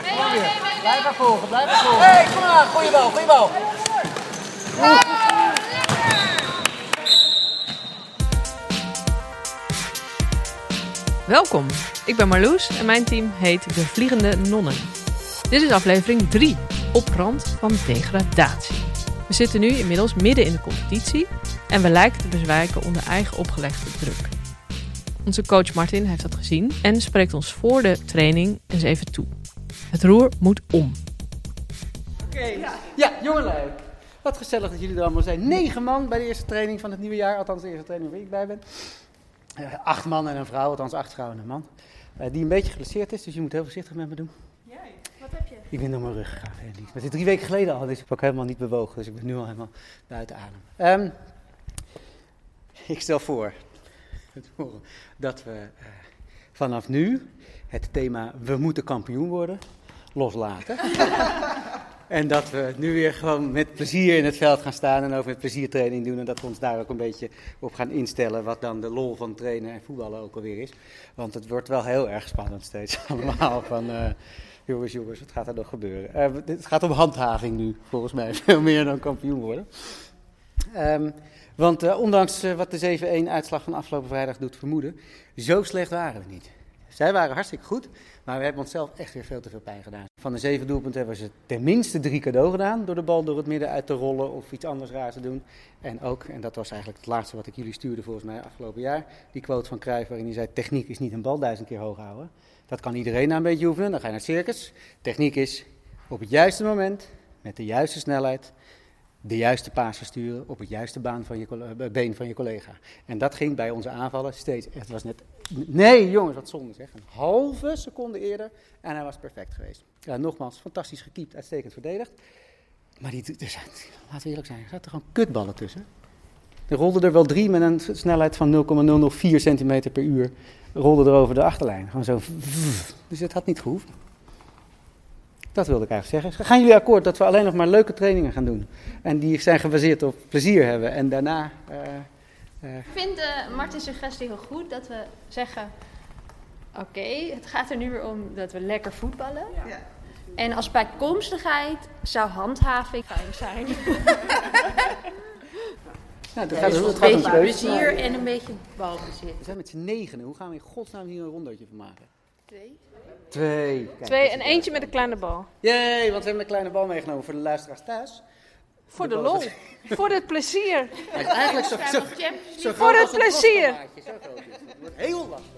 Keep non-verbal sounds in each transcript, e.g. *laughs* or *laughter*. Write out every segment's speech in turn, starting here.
Kom weer. Blijf maar volgen, blijf maar volgen. Hé, hey, kom maar. Goeie bal, goeie bal. Welkom, ik ben Marloes en mijn team heet De Vliegende Nonnen. Dit is aflevering 3, op rand van degradatie. We zitten nu inmiddels midden in de competitie en we lijken te bezwijken onder eigen opgelegde druk. Onze coach Martin heeft dat gezien en spreekt ons voor de training eens even toe. Het roer moet om. Oké. Ja, ja jongelui. Wat gezellig dat jullie er allemaal zijn. Negen man bij de eerste training van het nieuwe jaar. Althans, de eerste training waar ik bij ben. Uh, acht man en een vrouw, althans acht vrouwen en een man. Uh, die een beetje geblesseerd is, dus je moet heel voorzichtig met me doen. Jij? Wat heb je? Ik ben door mijn rug gegaan. Maar het is drie weken geleden al, dus ik heb ook helemaal niet bewogen. Dus ik ben nu al helemaal buiten adem. Um, ik stel voor *laughs* dat we uh, vanaf nu het thema we moeten kampioen worden loslaten. *laughs* en dat we nu weer gewoon met plezier in het veld gaan staan en ook met plezier training doen. En dat we ons daar ook een beetje op gaan instellen wat dan de lol van trainen en voetballen ook alweer is. Want het wordt wel heel erg spannend steeds *laughs* allemaal van... Uh, jongens, jongens, wat gaat er nog gebeuren? Uh, het gaat om handhaving nu, volgens mij, *laughs* veel meer dan kampioen worden. Um, want uh, ondanks wat de 7-1 uitslag van afgelopen vrijdag doet vermoeden, zo slecht waren we niet. Zij waren hartstikke goed, maar we hebben onszelf echt weer veel te veel pijn gedaan. Van de zeven doelpunten hebben ze tenminste drie cadeau gedaan door de bal door het midden uit te rollen of iets anders raars te doen. En ook, en dat was eigenlijk het laatste wat ik jullie stuurde volgens mij afgelopen jaar, die quote van Cruijff waarin hij zei, techniek is niet een bal duizend keer hoog houden. Dat kan iedereen na een beetje oefenen, dan ga je naar het circus. Techniek is op het juiste moment, met de juiste snelheid, de juiste paas versturen op het juiste baan van je, been van je collega. En dat ging bij onze aanvallen steeds. Het was net. Nee, jongens, wat zonde zeg. Een halve seconde eerder en hij was perfect geweest. Ja, nogmaals, fantastisch gekiept, uitstekend verdedigd. Maar die, zijn, laten we eerlijk zijn, er zaten gewoon kutballen tussen. Er rolden er wel drie met een snelheid van 0,004 centimeter per uur. Rolden er over de achterlijn. Gewoon zo. Dus het had niet gehoefd. Dat wilde ik eigenlijk zeggen. Gaan jullie akkoord dat we alleen nog maar leuke trainingen gaan doen? En die zijn gebaseerd op plezier hebben en daarna... Uh, uh... Ik vind uh, Martin's suggestie heel goed dat we zeggen... Oké, okay, het gaat er nu weer om dat we lekker voetballen. Ja. En als bijkomstigheid zou handhaving fijn zijn. *laughs* Nou, dat gaat dus het een beetje plezier en een beetje balbezit. We zijn met z'n negenen. Hoe gaan we in godsnaam hier een rondootje van maken? Twee. Twee. Kijk, Twee en eentje met een kleine bal. Jee, want we hebben een kleine bal meegenomen voor de luisteraars thuis. Voor de, de lol. voor het plezier. *laughs* Eigenlijk zo, zo, zo Voor het plezier. Heel lastig.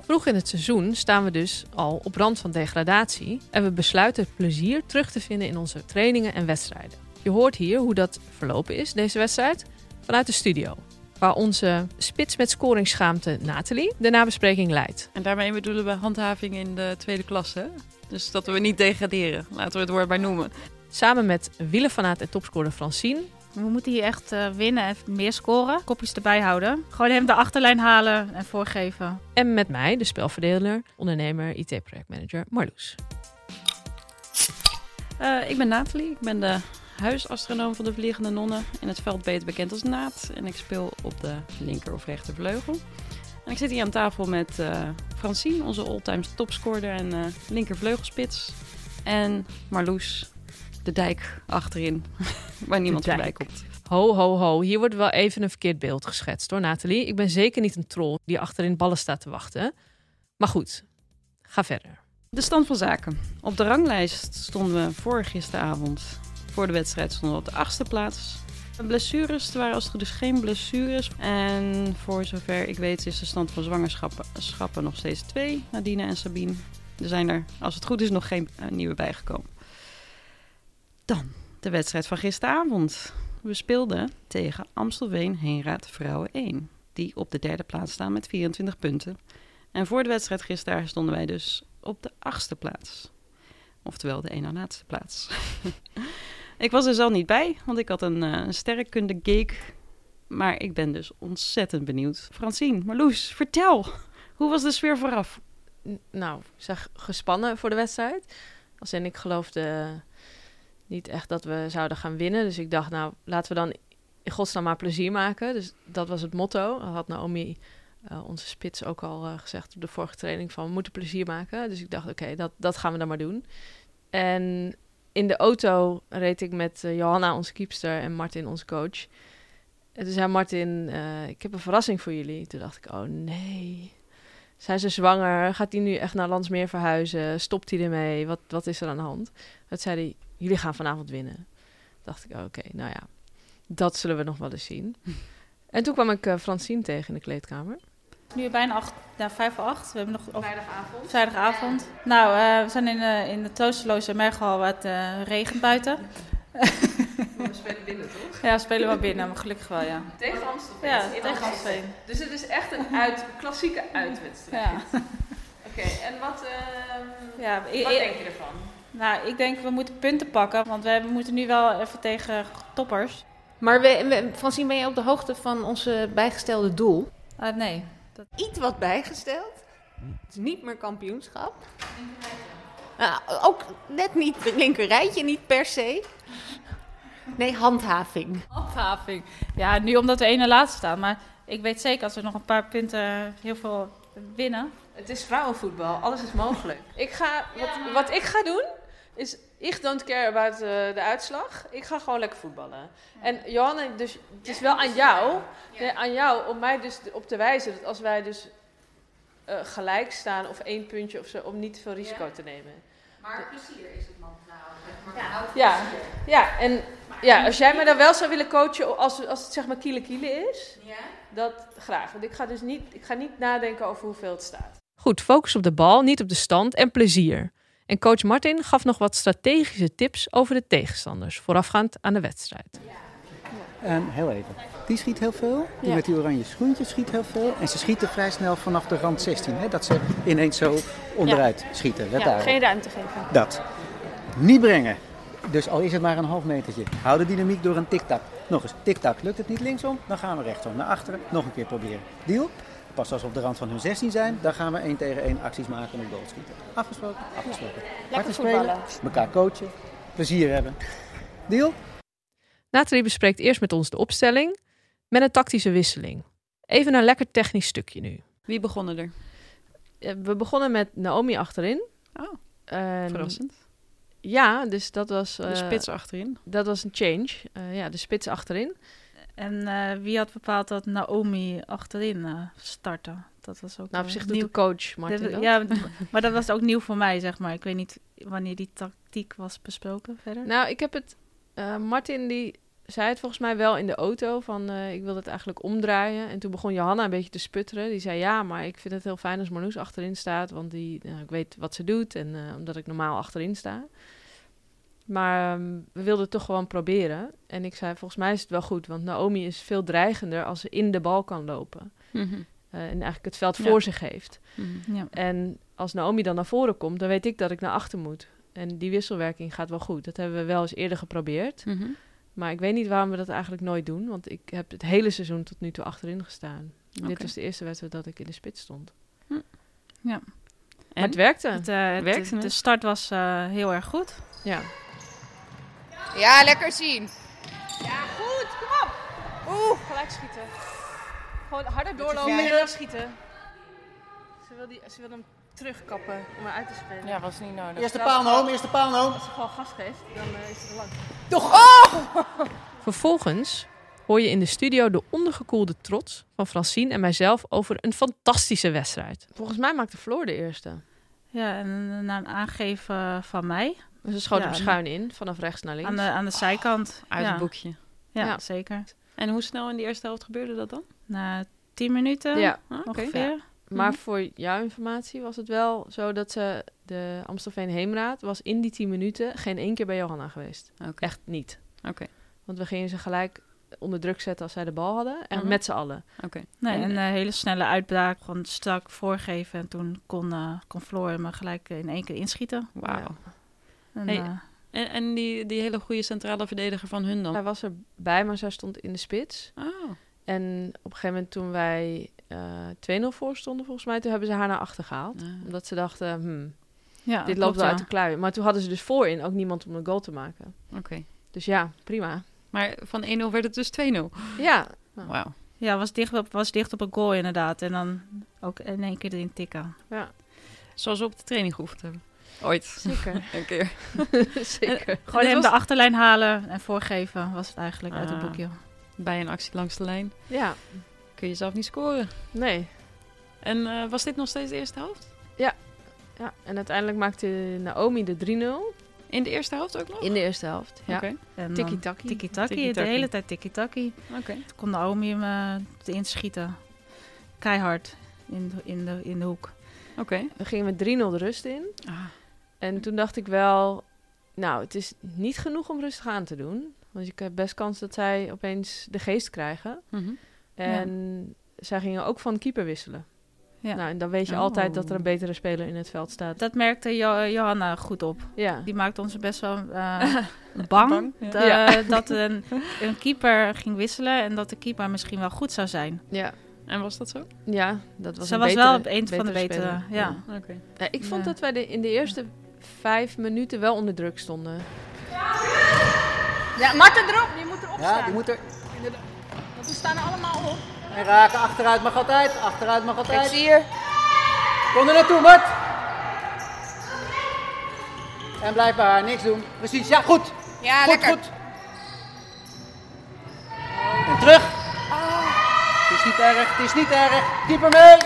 Vroeg in het seizoen staan we dus al op rand van degradatie en we besluiten het plezier terug te vinden in onze trainingen en wedstrijden. Je hoort hier hoe dat verlopen is, deze wedstrijd, vanuit de studio waar onze spits met scoringschaamte Nathalie de nabespreking leidt. En daarmee bedoelen we handhaving in de tweede klasse. Dus dat we niet degraderen, laten we het woord bij noemen. Samen met wielenfanaat en topscorer Francine. We moeten hier echt uh, winnen en meer scoren. Kopjes erbij houden. Gewoon hem de achterlijn halen en voorgeven. En met mij, de spelverdeler, ondernemer, IT-projectmanager Marloes. Uh, ik ben Nathalie. Ik ben de huisastronoom van de Vliegende Nonnen. In het veld beter bekend als Naat. En ik speel op de linker of rechter vleugel. En ik zit hier aan tafel met uh, Francine, onze all-time topscorer en uh, linker vleugelspits. En Marloes, de dijk achterin, *laughs* waar niemand voorbij komt. Ho, ho, ho. Hier wordt wel even een verkeerd beeld geschetst hoor, Nathalie. Ik ben zeker niet een troll die achterin ballen staat te wachten. Maar goed, ga verder. De stand van zaken. Op de ranglijst stonden we voor gisteravond voor de wedstrijd stonden we op de achtste plaats. Blessures, er waren als goed is geen blessures. En voor zover ik weet is de stand van zwangerschappen nog steeds twee, Nadine en Sabine. Er zijn er, als het goed is, nog geen uh, nieuwe bijgekomen. Dan de wedstrijd van gisteravond. We speelden tegen Amstelveen Heenraad Vrouwen 1. Die op de derde plaats staan met 24 punten. En voor de wedstrijd gisteren stonden wij dus op de achtste plaats. Oftewel de ene laatste plaats. *laughs* Ik was er zelf niet bij, want ik had een, uh, sterrenkunde gig. Maar ik ben dus ontzettend benieuwd. Francine, Marloes, vertel. Hoe was de sfeer vooraf? Nou, zeg gespannen voor de wedstrijd. Als in, ik geloofde niet echt dat we zouden gaan winnen. Dus ik dacht, nou, laten we dan in godsnaam maar plezier maken. Dus dat was het motto. Had Naomi eh, onze spits ook al eh, gezegd op de vorige training van we moeten plezier maken. Dus ik dacht, oké, dat, dat gaan we dan maar doen. En in de auto reed ik met eh, Johanna, onze keepster, en Martin, onze coach. En toen zei Martin, eh, ik heb een verrassing voor jullie. Toen dacht ik, oh nee. Zijn ze zwanger? Gaat hij nu echt naar Landsmeer verhuizen? Stopt hij ermee? Wat, wat is er aan de hand? Dat zei hij, jullie gaan vanavond winnen. dacht ik, oh, oké, nou ja, dat zullen we nog wel eens zien. *laughs* En toen kwam ik eh, Francine tegen in de kleedkamer. Nu bijna acht, ja, vijf voor acht. We hebben nog over Vrijdagavond. vrijdagavond. Nou, eh, we zijn in, de in de Troosteloze Merghal, waar het eh, regent buiten. *laughs* We spelen binnen, toch? Ja, we spelen wel binnen, maar gelukkig wel, ja. Tegen Amstelveen. Ja, tegen Amstelveen. Dus het is echt een uit, klassieke uitwedstrijd. Ja. *laughs* Oké, en wat, ehm, Ja, wat denk je ervan? Nou, ik denk we moeten punten pakken, want we moeten nu wel even tegen toppers. Maar we, we- Francine, ben je op de hoogte van onze bijgestelde doel? Ah, nee. Iets wat bijgesteld. Het is niet meer kampioenschap. Nou, ook net niet het linkerrijtje, niet per se. Nee, handhaving. Handhaving. Ja, nu omdat we één na laatste staan. Maar ik weet zeker als we nog een paar punten heel veel winnen. Het is vrouwenvoetbal, alles is mogelijk. ik ga, wat, wat ik ga doen, is, ik don't care about eh, de uitslag. Ik ga gewoon lekker voetballen. En Johanna, dus het is wel aan jou, nee, aan jou om mij dus op te wijzen dat als wij dus eh, gelijk staan of één puntje of zo, om niet te veel risico te nemen. Maar plezier is het man. Nou, Ja, ja, en ja, als jij me dan wel zou willen coachen als, als het zeg maar kiele kiele is, dat graag. Want ik ga dus niet, ik ga niet nadenken over hoeveel het staat. Goed, focus op de bal, niet op de stand en plezier. En coach Martin gaf nog wat strategische tips over de tegenstanders, voorafgaand aan de wedstrijd. Ehm, heel even. Die schiet heel veel. Die Ja. met die oranje schoentjes schiet heel veel. En ze schieten vrij snel vanaf de rand 16. Hè? Dat ze ineens zo onderuit schieten. Let daarop. ruimte geven. Dat. Niet brengen. Dus al is het maar een half metertje. Hou de dynamiek door een tik-tak. Nog eens, tik-tak. Lukt het niet linksom? Dan gaan we rechtsom. Naar achteren. Nog een keer proberen. Deal? Pas als we op de rand van hun 16 zijn, dan gaan we 1 tegen 1 acties maken en op goal schieten. Afgesproken? Afgesproken. Harder spelen, elkaar coachen, plezier hebben. Deal? Nathalie bespreekt eerst met ons de opstelling met een tactische wisseling. Even een lekker technisch stukje nu. Wie begonnen er? Eh, We begonnen met Naomi achterin. Oh, En- verrassend. Ja, dus dat was, De eh, spits achterin. dat was een change. Eh, ja, de spits achterin. En eh, wie had bepaald dat Naomi achterin eh, startte? Dat was ook Nou, op eh, zich doet nieuw. de coach Martin ja, maar dat was ook nieuw voor mij, zeg maar. Ik weet niet wanneer die tactiek was besproken verder. Nou, ik heb het... Martin die zei het volgens mij wel in de auto van ik wil het eigenlijk omdraaien. En toen begon Johanna een beetje te sputteren. Die zei ja, maar ik vind het heel fijn als Marloes achterin staat. Want die, nou, ik weet wat ze doet en omdat ik normaal achterin sta. Maar ehm, we wilden het toch gewoon proberen. En ik zei volgens mij is het wel goed. Want Naomi is veel dreigender als ze in de bal kan lopen. Mhm. eh, en eigenlijk het veld Ja. voor zich heeft. Mhm. Ja. En als Naomi dan naar voren komt, dan weet ik dat ik naar achter moet. En die wisselwerking gaat wel goed. Dat hebben we wel eens eerder geprobeerd. Mhm. Maar ik weet niet waarom we dat eigenlijk nooit doen. Want ik heb het hele seizoen tot nu toe achterin gestaan. Dit was de eerste wedstrijd dat ik in de spits stond. Ja. Maar En? het werkte. Het, eh, het- Werkte de start was eh, heel erg goed. Ja. Ja, lekker zien. Ja, goed. Kom op. Oeh, gelijk schieten. Gewoon harder doorlopen en dan schieten. Ze wil, die, ze wil hem terugkappen om eruit te spelen. Ja, was niet nodig. Eerste paal, eerste paal, Noom. Als ze gewoon gas geeft, dan eh, is het te lang. Toch? *laughs* Vervolgens hoor je in de studio de ondergekoelde trots van Francine en mijzelf over een fantastische wedstrijd. Volgens mij maakte Floor de eerste. Ja, en na een aangeven van mij Dus ze schoot Ja, hem schuin in, vanaf rechts naar links. aan de, aan de zijkant. Uit ja. het boekje. Ja, Ja. zeker. En hoe snel in de eerste helft gebeurde dat dan? Na tien minuten Ja, Ah, ongeveer. maar Mhm. voor jouw informatie was het wel zo dat ze de Amstelveen Heemraad was in die 10 minuten geen één keer bij Johanna geweest. Oké. Echt niet. Oké. Want we gingen ze gelijk onder druk zetten als zij de bal hadden. En Mhm. met z'n allen. Oké. Nee, En- een eh, hele snelle uitbraak, gewoon strak voorgeven. En toen kon, eh kon Floor me gelijk in één keer inschieten. Wauw. Ja. En, Hey, eh, En, en die, die hele goede centrale verdediger van hun dan? Hij was erbij, maar zij stond in de spits. Oh, En op een gegeven moment toen wij eh 2-0 voor stonden, volgens mij, toen hebben ze haar naar achter gehaald. Omdat ze dachten, hmm, ja, dit loopt wel ja. uit de kluien. Maar toen hadden ze dus voorin ook niemand om een goal te maken. oké. Dus ja, prima. Maar van 1-0 werd het dus 2-0. Ja, Wauw. Ja, was dicht, op, was dicht op een goal inderdaad. En dan ook in één keer erin tikken. Zoals we op de training geoefend hebben. Ooit. Zeker. *laughs* Een keer. *laughs* Zeker. Gewoon dit hem was- de achterlijn halen en voorgeven was het eigenlijk uit het Ah. boekje. Bij een actie langs de lijn Ja, kun je zelf niet scoren. nee. En eh, was dit nog steeds de eerste helft? Ja, en uiteindelijk maakte Naomi de 3-0 In de eerste helft ook nog? in de eerste helft. Ja. Dan Tiki-taki. Tiki-taki, de hele tijd tiki-taki. Oké. Toen kon Naomi hem uh, inschieten. Keihard in de, in de, in de hoek. Oké. We gingen met 3-0 de rust in. Ah. En toen dacht ik wel, nou, het is niet genoeg om rustig aan te doen. Want je hebt best kans dat zij opeens de geest krijgen. Mhm. En zij gingen ook van keeper wisselen. Ja. Nou, en dan weet je Oh. altijd dat er een betere speler in het veld staat. Dat merkte jo Johanna goed op. ja. Die maakte ons best wel eh, *laughs* bang, Bang, ja. da- Ja. dat een, een keeper ging wisselen en dat de keeper misschien wel goed zou zijn. ja. En was dat zo? Ja, dat was Ze een was betere, wel een van de betere, speler. ja. Oké. Ja, ik vond Ja. dat wij de, in de eerste vijf minuten wel onder druk stonden. Ja, Marten erop. Je moet erop Ja, staan. die moet er. Want we staan er allemaal op. En raken, achteruit mag altijd. Achteruit mag altijd. zie je? Kom er naartoe, Mart. En blijf bij haar, niks doen. Precies, ja, goed. Ja, goed, lekker. goed. En terug. Het is niet erg, het is niet erg. Keeper mee.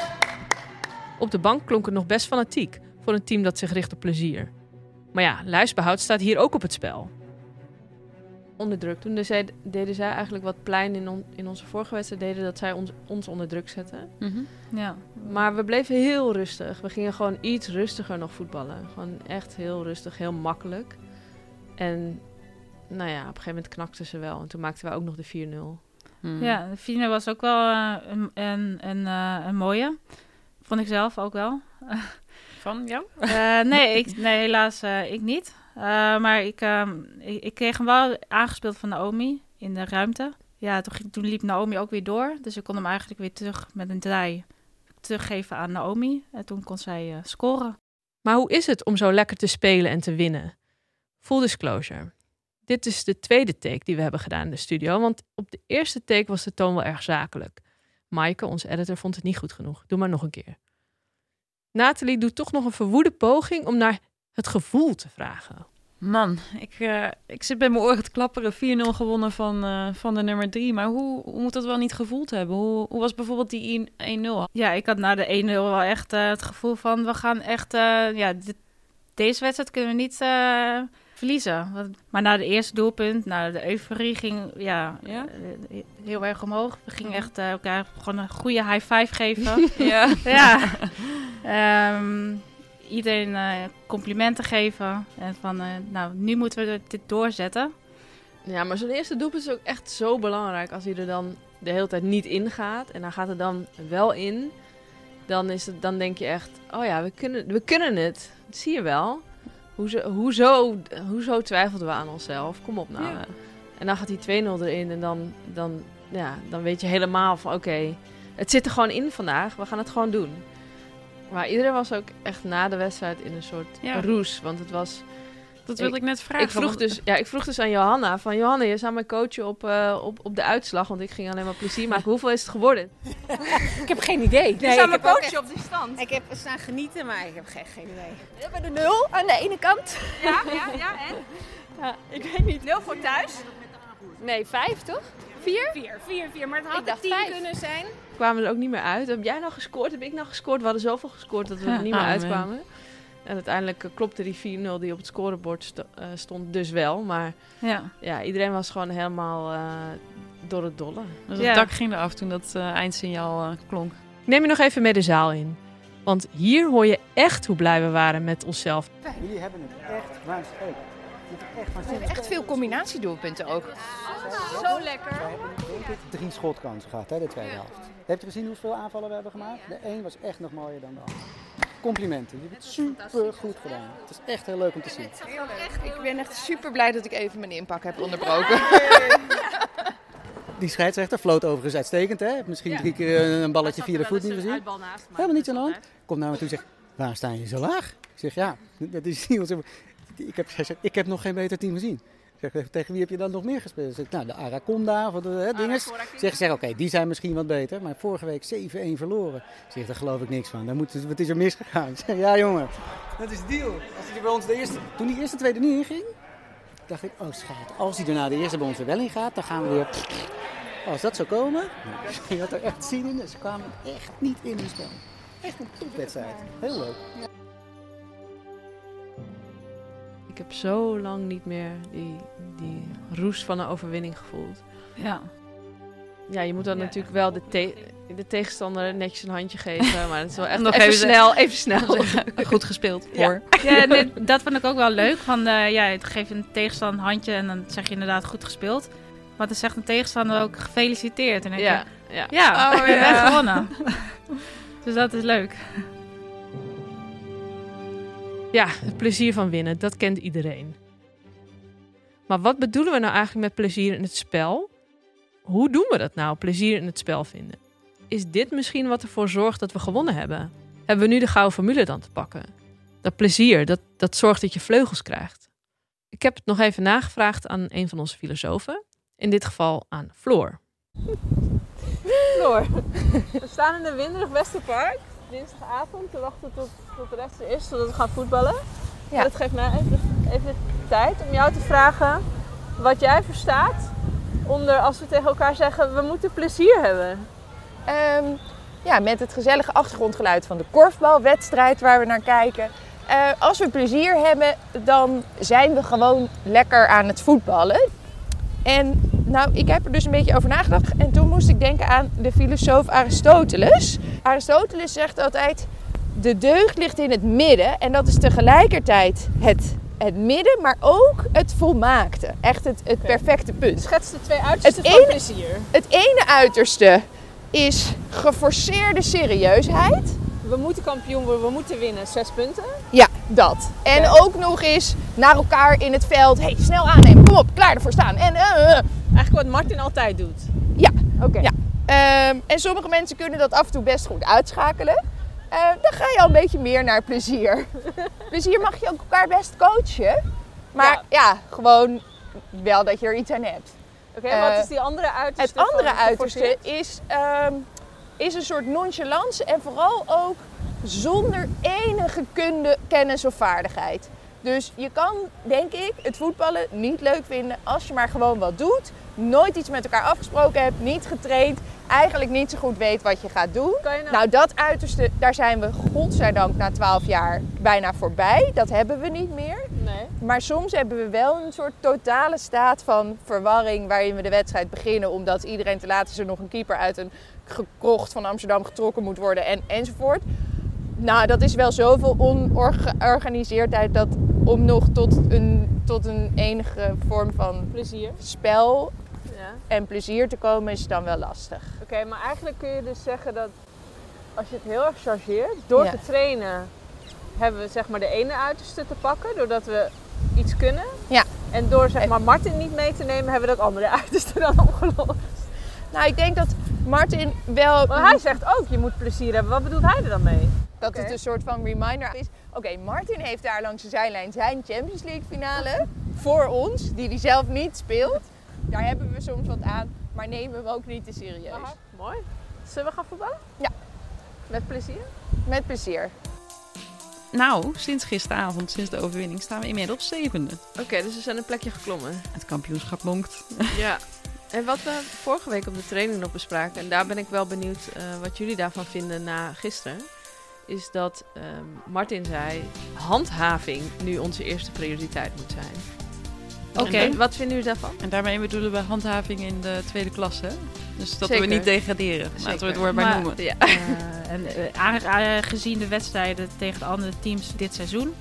Op de bank klonk het nog best fanatiek voor een team dat zich richt op plezier. Maar ja, luisbehoud staat hier ook op het spel. Onder druk. Toen zij, deden zij eigenlijk wat plein in, on- in onze vorige wedstrijd deden, dat zij ons, ons onder druk zetten. Mhm. Ja. Maar we bleven heel rustig. We gingen gewoon iets rustiger nog voetballen. Gewoon echt heel rustig, heel makkelijk. En nou ja, op een gegeven moment knakten ze wel. En toen maakten we ook nog de 4-0. Mhm. Ja, de Fine was ook wel eh, een, een, een, eh, een mooie. Vond ik zelf ook wel. *laughs* Van jou? Eh, nee, ik, nee, helaas eh, ik niet. Eh, maar ik, ehm, ik, ik kreeg hem wel aangespeeld van Naomi in de ruimte. Ja, toen, ging- toen liep Naomi ook weer door. Dus ik kon hem eigenlijk weer terug met een draai teruggeven aan Naomi. En toen kon zij eh, scoren. Maar hoe is het om zo lekker te spelen en te winnen? Full disclosure. Dit is de tweede take die we hebben gedaan in de studio. Want op de eerste take was de toon wel erg zakelijk. Maaike, onze editor, vond het niet goed genoeg. Doe maar nog een keer. Nathalie doet toch nog een verwoede poging om naar het gevoel te vragen. Man, ik, eh, ik zit bij mijn oren te klapperen. 4-0 gewonnen van, eh, van de nummer 3. Maar hoe, hoe moet dat wel niet gevoeld hebben? Hoe, hoe was bijvoorbeeld die 1-0? Ja, ik had na de 1-0 wel echt eh, het gevoel van... we gaan echt... eh, ja, dit- deze wedstrijd kunnen we niet eh, verliezen. Want- Maar na de eerste doelpunt, na de euforie ging ja, Ja? eh, heel erg omhoog. We gingen echt eh, elkaar gewoon een goede high five geven. *laughs* *laughs* Ja. ja. Ehm, iedereen eh, complimenten geven. En van, nou, nu moeten we dit doorzetten. Ja, maar zo'n eerste doelpunt is ook echt zo belangrijk. Als hij er dan de hele tijd niet in gaat en dan gaat het dan wel in. Dan, is het, dan denk je echt, oh ja, we kunnen, we kunnen het. Dat zie je wel. Hoezo, hoezo, hoezo twijfelden we aan onszelf? Kom op nou. Ja. En dan gaat die 2-0 erin en dan, dan, ja, dan weet je helemaal van oké, het zit er gewoon in vandaag. We gaan het gewoon doen. Maar iedereen was ook echt na de wedstrijd in een soort Ja. roes. Want het was... Dat wilde ik net vragen. Ik vroeg, want- dus, ja, ik vroeg dus aan Johanna van... Johanna, je zou mij coachen op, eh, op, op de uitslag. Want ik ging alleen maar plezier maken. *laughs* Hoeveel is het geworden? *laughs* Ik heb geen idee. Nee, heb ook coach op die stand. Ik heb staan genieten, maar ik heb geen, geen idee. We hebben de nul aan de ene kant. Ja, ja, ja. En? *laughs* Ja, ik weet niet. Nul voor thuis? Nee, vijf toch? Vier? Vier, vier, vier. Maar het had Ik dacht tien vijf. kunnen zijn. Kwamen er ook niet meer uit. Heb jij nog gescoord? Heb ik nog gescoord? We hadden zoveel gescoord dat we er niet meer Ah, uitkwamen. En uiteindelijk eh, klopte die 4-0 die op het scorebord eh, stond dus wel. Maar Ja. ja, iedereen was gewoon helemaal eh, door het dolle. Dus het Ja. dak ging eraf toen dat eh, eindsignaal eh, klonk. Ik neem je nog even mee de zaal in. Want hier hoor je echt hoe blij we waren met onszelf. Jullie hebben het echt waanzinnig. Het is echt We hebben echt veel combinatiedoelpunten ook. Zo lekker. We hebben denk ik drie schotkansen gehad, hè, de tweede helft. Heb je gezien hoeveel aanvallen we hebben gemaakt? De een was echt nog mooier dan de ander. Complimenten, je hebt het super goed gedaan. Het is echt heel leuk om te zien. Ik ben echt super blij dat ik even mijn inpak heb onderbroken. *laughs* Die scheidsrechter floot overigens uitstekend, hè? Heb Misschien drie keer een balletje via de voet niet gezien. Helemaal niet de hand. Komt naar me toe en zegt, waar sta je zo laag? Ik zeg, ja, dat is niet. Ik heb, ik heb nog geen beter team gezien. Zeg, tegen wie heb je dan nog meer gespeeld? Zeg, nou, de Araconda, of de hè, dinges. Zeg, zeg oké, die zijn misschien wat beter. Maar vorige week 7-1 verloren. Zeg, daar geloof ik niks van. Dan moet, wat is er misgegaan? *laughs* Zeg, ja jongen, dat is de deal. Als hij bij ons de eerste, toen die eerste tweede niet inging, dacht ik, oh schat, als hij daarna de eerste bij ons er wel in gaat, dan gaan we weer... Als dat zou komen, *laughs* je had er echt zin in. Ze kwamen echt niet in hun spel. Echt een topwedstrijd. Heel leuk. Ik heb zo lang niet meer die, die roes van een overwinning gevoeld. Ja. Ja, je moet dan natuurlijk wel de, te- de tegenstander netjes een handje geven. Maar het is wel *laughs* echt Nog even, even snel, even snel. Goed gespeeld, hoor. *laughs* Ja, nee, dat vond ik ook wel leuk. Van, eh, ja, het geeft een tegenstander een handje en dan zeg je inderdaad goed gespeeld. Maar dan zegt een tegenstander ook gefeliciteerd. En dan denk Ja, je, ja. ja, Oh, ja. gewonnen. *laughs* dus dat is leuk. Ja, het plezier van winnen, dat kent iedereen. Maar wat bedoelen we nou eigenlijk met plezier in het spel? Hoe doen we dat nou, plezier in het spel vinden? Is dit misschien wat ervoor zorgt dat we gewonnen hebben? Hebben we nu de gouden formule dan te pakken? Dat plezier, dat, dat zorgt dat je vleugels krijgt. Ik heb het nog even nagevraagd aan een van onze filosofen. In dit geval aan Floor. Floor, we staan in een winderig Westerpark. Dinsdagavond te wachten tot, tot de rest er is, zodat we gaan voetballen. Ja. En dat geeft mij even, even tijd om jou te vragen wat jij verstaat onder als we tegen elkaar zeggen we moeten plezier hebben. Ehm, ja, met het gezellige achtergrondgeluid van de korfbalwedstrijd waar we naar kijken. Eh, als we plezier hebben, dan zijn we gewoon lekker aan het voetballen. En nou, ik heb er dus een beetje over nagedacht. En toen moest ik denken aan de filosoof Aristoteles. Aristoteles zegt altijd: de deugd ligt in het midden. En dat is tegelijkertijd het, het midden, maar ook het volmaakte. Echt het, het perfecte punt. Schets de twee uitersten Het van ene- plezier. Het ene uiterste is geforceerde serieusheid. We moeten kampioen worden, we moeten winnen. Zes punten. Ja, dat. En Ja. ook nog eens naar elkaar in het veld. hey, snel aannemen, kom op, klaar ervoor staan. En, eh, eh. Eigenlijk wat Martin altijd doet. Ja. Oké. Ja. Ehm, en sommige mensen kunnen dat af en toe best goed uitschakelen. Eh, dan ga je al een beetje meer naar plezier. *laughs* plezier mag je ook elkaar best coachen. Maar Ja. ja, gewoon wel dat je er iets aan hebt. Oké, Eh, wat is die andere uiterste? Het andere uiterste is, ehm, is een soort nonchalance en vooral ook zonder enige kunde, kennis of vaardigheid. Dus je kan, denk ik, het voetballen niet leuk vinden als je maar gewoon wat doet. Nooit iets met elkaar afgesproken hebt, niet getraind, eigenlijk niet zo goed weet wat je gaat doen. Je nou... Nou, dat uiterste, daar zijn we godzijdank na 12 jaar bijna voorbij. Dat hebben we niet meer. Nee. Maar soms hebben we wel een soort totale staat van verwarring waarin we de wedstrijd beginnen. Omdat iedereen te laat is er nog een keeper uit een gekrocht van Amsterdam getrokken moet worden en, enzovoort. Nou, dat is wel zoveel onorganiseerdheid dat om nog tot een, tot een enige vorm van Plezier. spel Ja. en plezier te komen is dan wel lastig. Oké, maar eigenlijk kun je dus zeggen dat als je het heel erg chargeert, door Ja. te trainen hebben we zeg maar de ene uiterste te pakken, doordat we iets kunnen. Ja. En door zeg maar Martin niet mee te nemen, hebben we dat andere *laughs* uiterste dan opgelost. Nou, ik denk dat Martin wel... Maar hij zegt ook, je moet plezier hebben. Wat bedoelt hij er dan mee? Dat het een soort van reminder is. Oké, Martin heeft daar langs de zijlijn zijn Champions League finale voor ons, die hij zelf niet speelt. Daar hebben we soms wat aan, maar nemen we ook niet te serieus. Aha, mooi. Zullen we gaan voetballen? Ja. Met plezier? Met plezier. Nou, sinds gisteravond, sinds de overwinning, staan we inmiddels zevende. Oké, dus we zijn een plekje geklommen. Het kampioenschap lonkt. *laughs* Ja. En wat we vorige week op de training nog bespraken, en daar ben ik wel benieuwd eh, wat jullie daarvan vinden na gisteren, is dat ehm, Martin zei: handhaving nu onze eerste prioriteit moet zijn. Oké. Wat vinden jullie daarvan? En daarmee bedoelen we handhaving in de tweede klasse. Dus dat Zeker. we niet degraderen. Laten we het Zeker. woord maar, Maar- noemen. Ja. Eh, en eh, aang- aangezien de wedstrijden tegen de andere teams dit seizoen,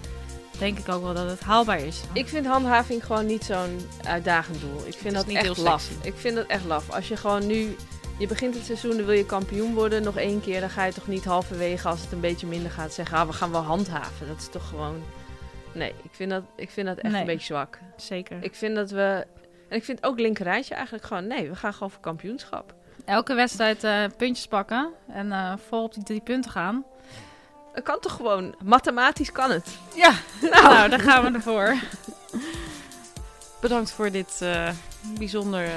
denk ik ook wel dat het haalbaar is. Ik vind handhaving gewoon niet zo'n uitdagend doel. Ik vind dat niet echt heel laf. Ik vind dat echt laf. Als je gewoon nu, je begint het seizoen, dan wil je kampioen worden, nog één keer, dan ga je toch niet halverwege als het een beetje minder gaat zeggen, ah, we gaan wel handhaven. Dat is toch gewoon, nee, ik vind dat, ik vind dat echt Nee. een beetje zwak. Zeker. Ik vind dat we, en ik vind ook linkerrijtje eigenlijk gewoon, nee, we gaan gewoon voor kampioenschap. Elke wedstrijd eh, puntjes pakken en eh, vol op die drie punten gaan. Het kan toch gewoon, mathematisch kan het. Ja, *laughs* nou, daar gaan we ervoor. bedankt voor dit uh, bijzonder uh,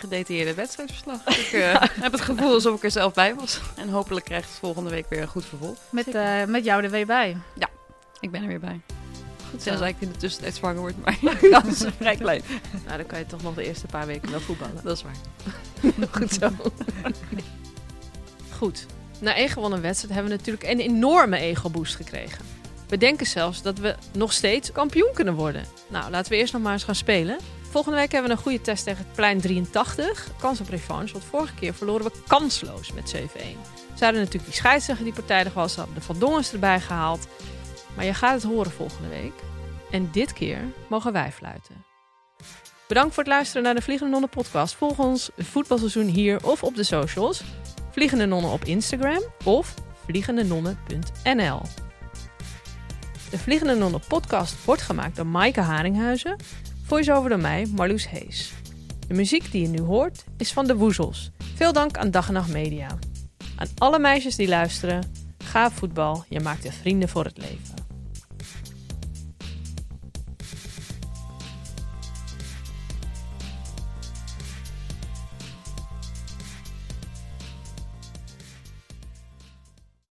gedetailleerde wedstrijdverslag. *laughs* ik uh, heb het gevoel alsof ik er zelf bij was. En hopelijk krijgt het volgende week weer een goed vervolg. Met, met jou er weer bij. Ja, ik ben er weer bij. Goed Tenzij ik in de tussentijd zwanger word, maar *laughs* *laughs* dat is vrij klein. Nou, dan kan je toch nog de eerste paar weken wel voetballen. Dat is waar. Goed zo. Goed. Na één gewonnen wedstrijd hebben we natuurlijk een enorme ego-boost gekregen. We denken zelfs dat we nog steeds kampioen kunnen worden. Nou, laten we eerst nog maar eens gaan spelen. Volgende week hebben we een goede test tegen het plein 83. Kans op revanche, want vorige keer verloren we kansloos met 7-1. Ze hadden natuurlijk die scheidsrechter die partijdig was, hadden de Van Dongens erbij gehaald. Maar je gaat het horen volgende week. En dit keer mogen wij fluiten. Bedankt voor het luisteren naar de Vliegende Nonnen podcast. Volg ons voetbalseizoen hier of op de socials. Vliegende Nonnen op Instagram of vliegendenonnen.nl. De Vliegende Nonnen podcast wordt gemaakt door Maaike Haringhuizen. Voice-over door mij, Marloes Hees. De muziek die je nu hoort is van De Woezels. Veel dank aan Dag en Nacht Media. Aan alle meisjes die luisteren, ga voetbal, je maakt er vrienden voor het leven.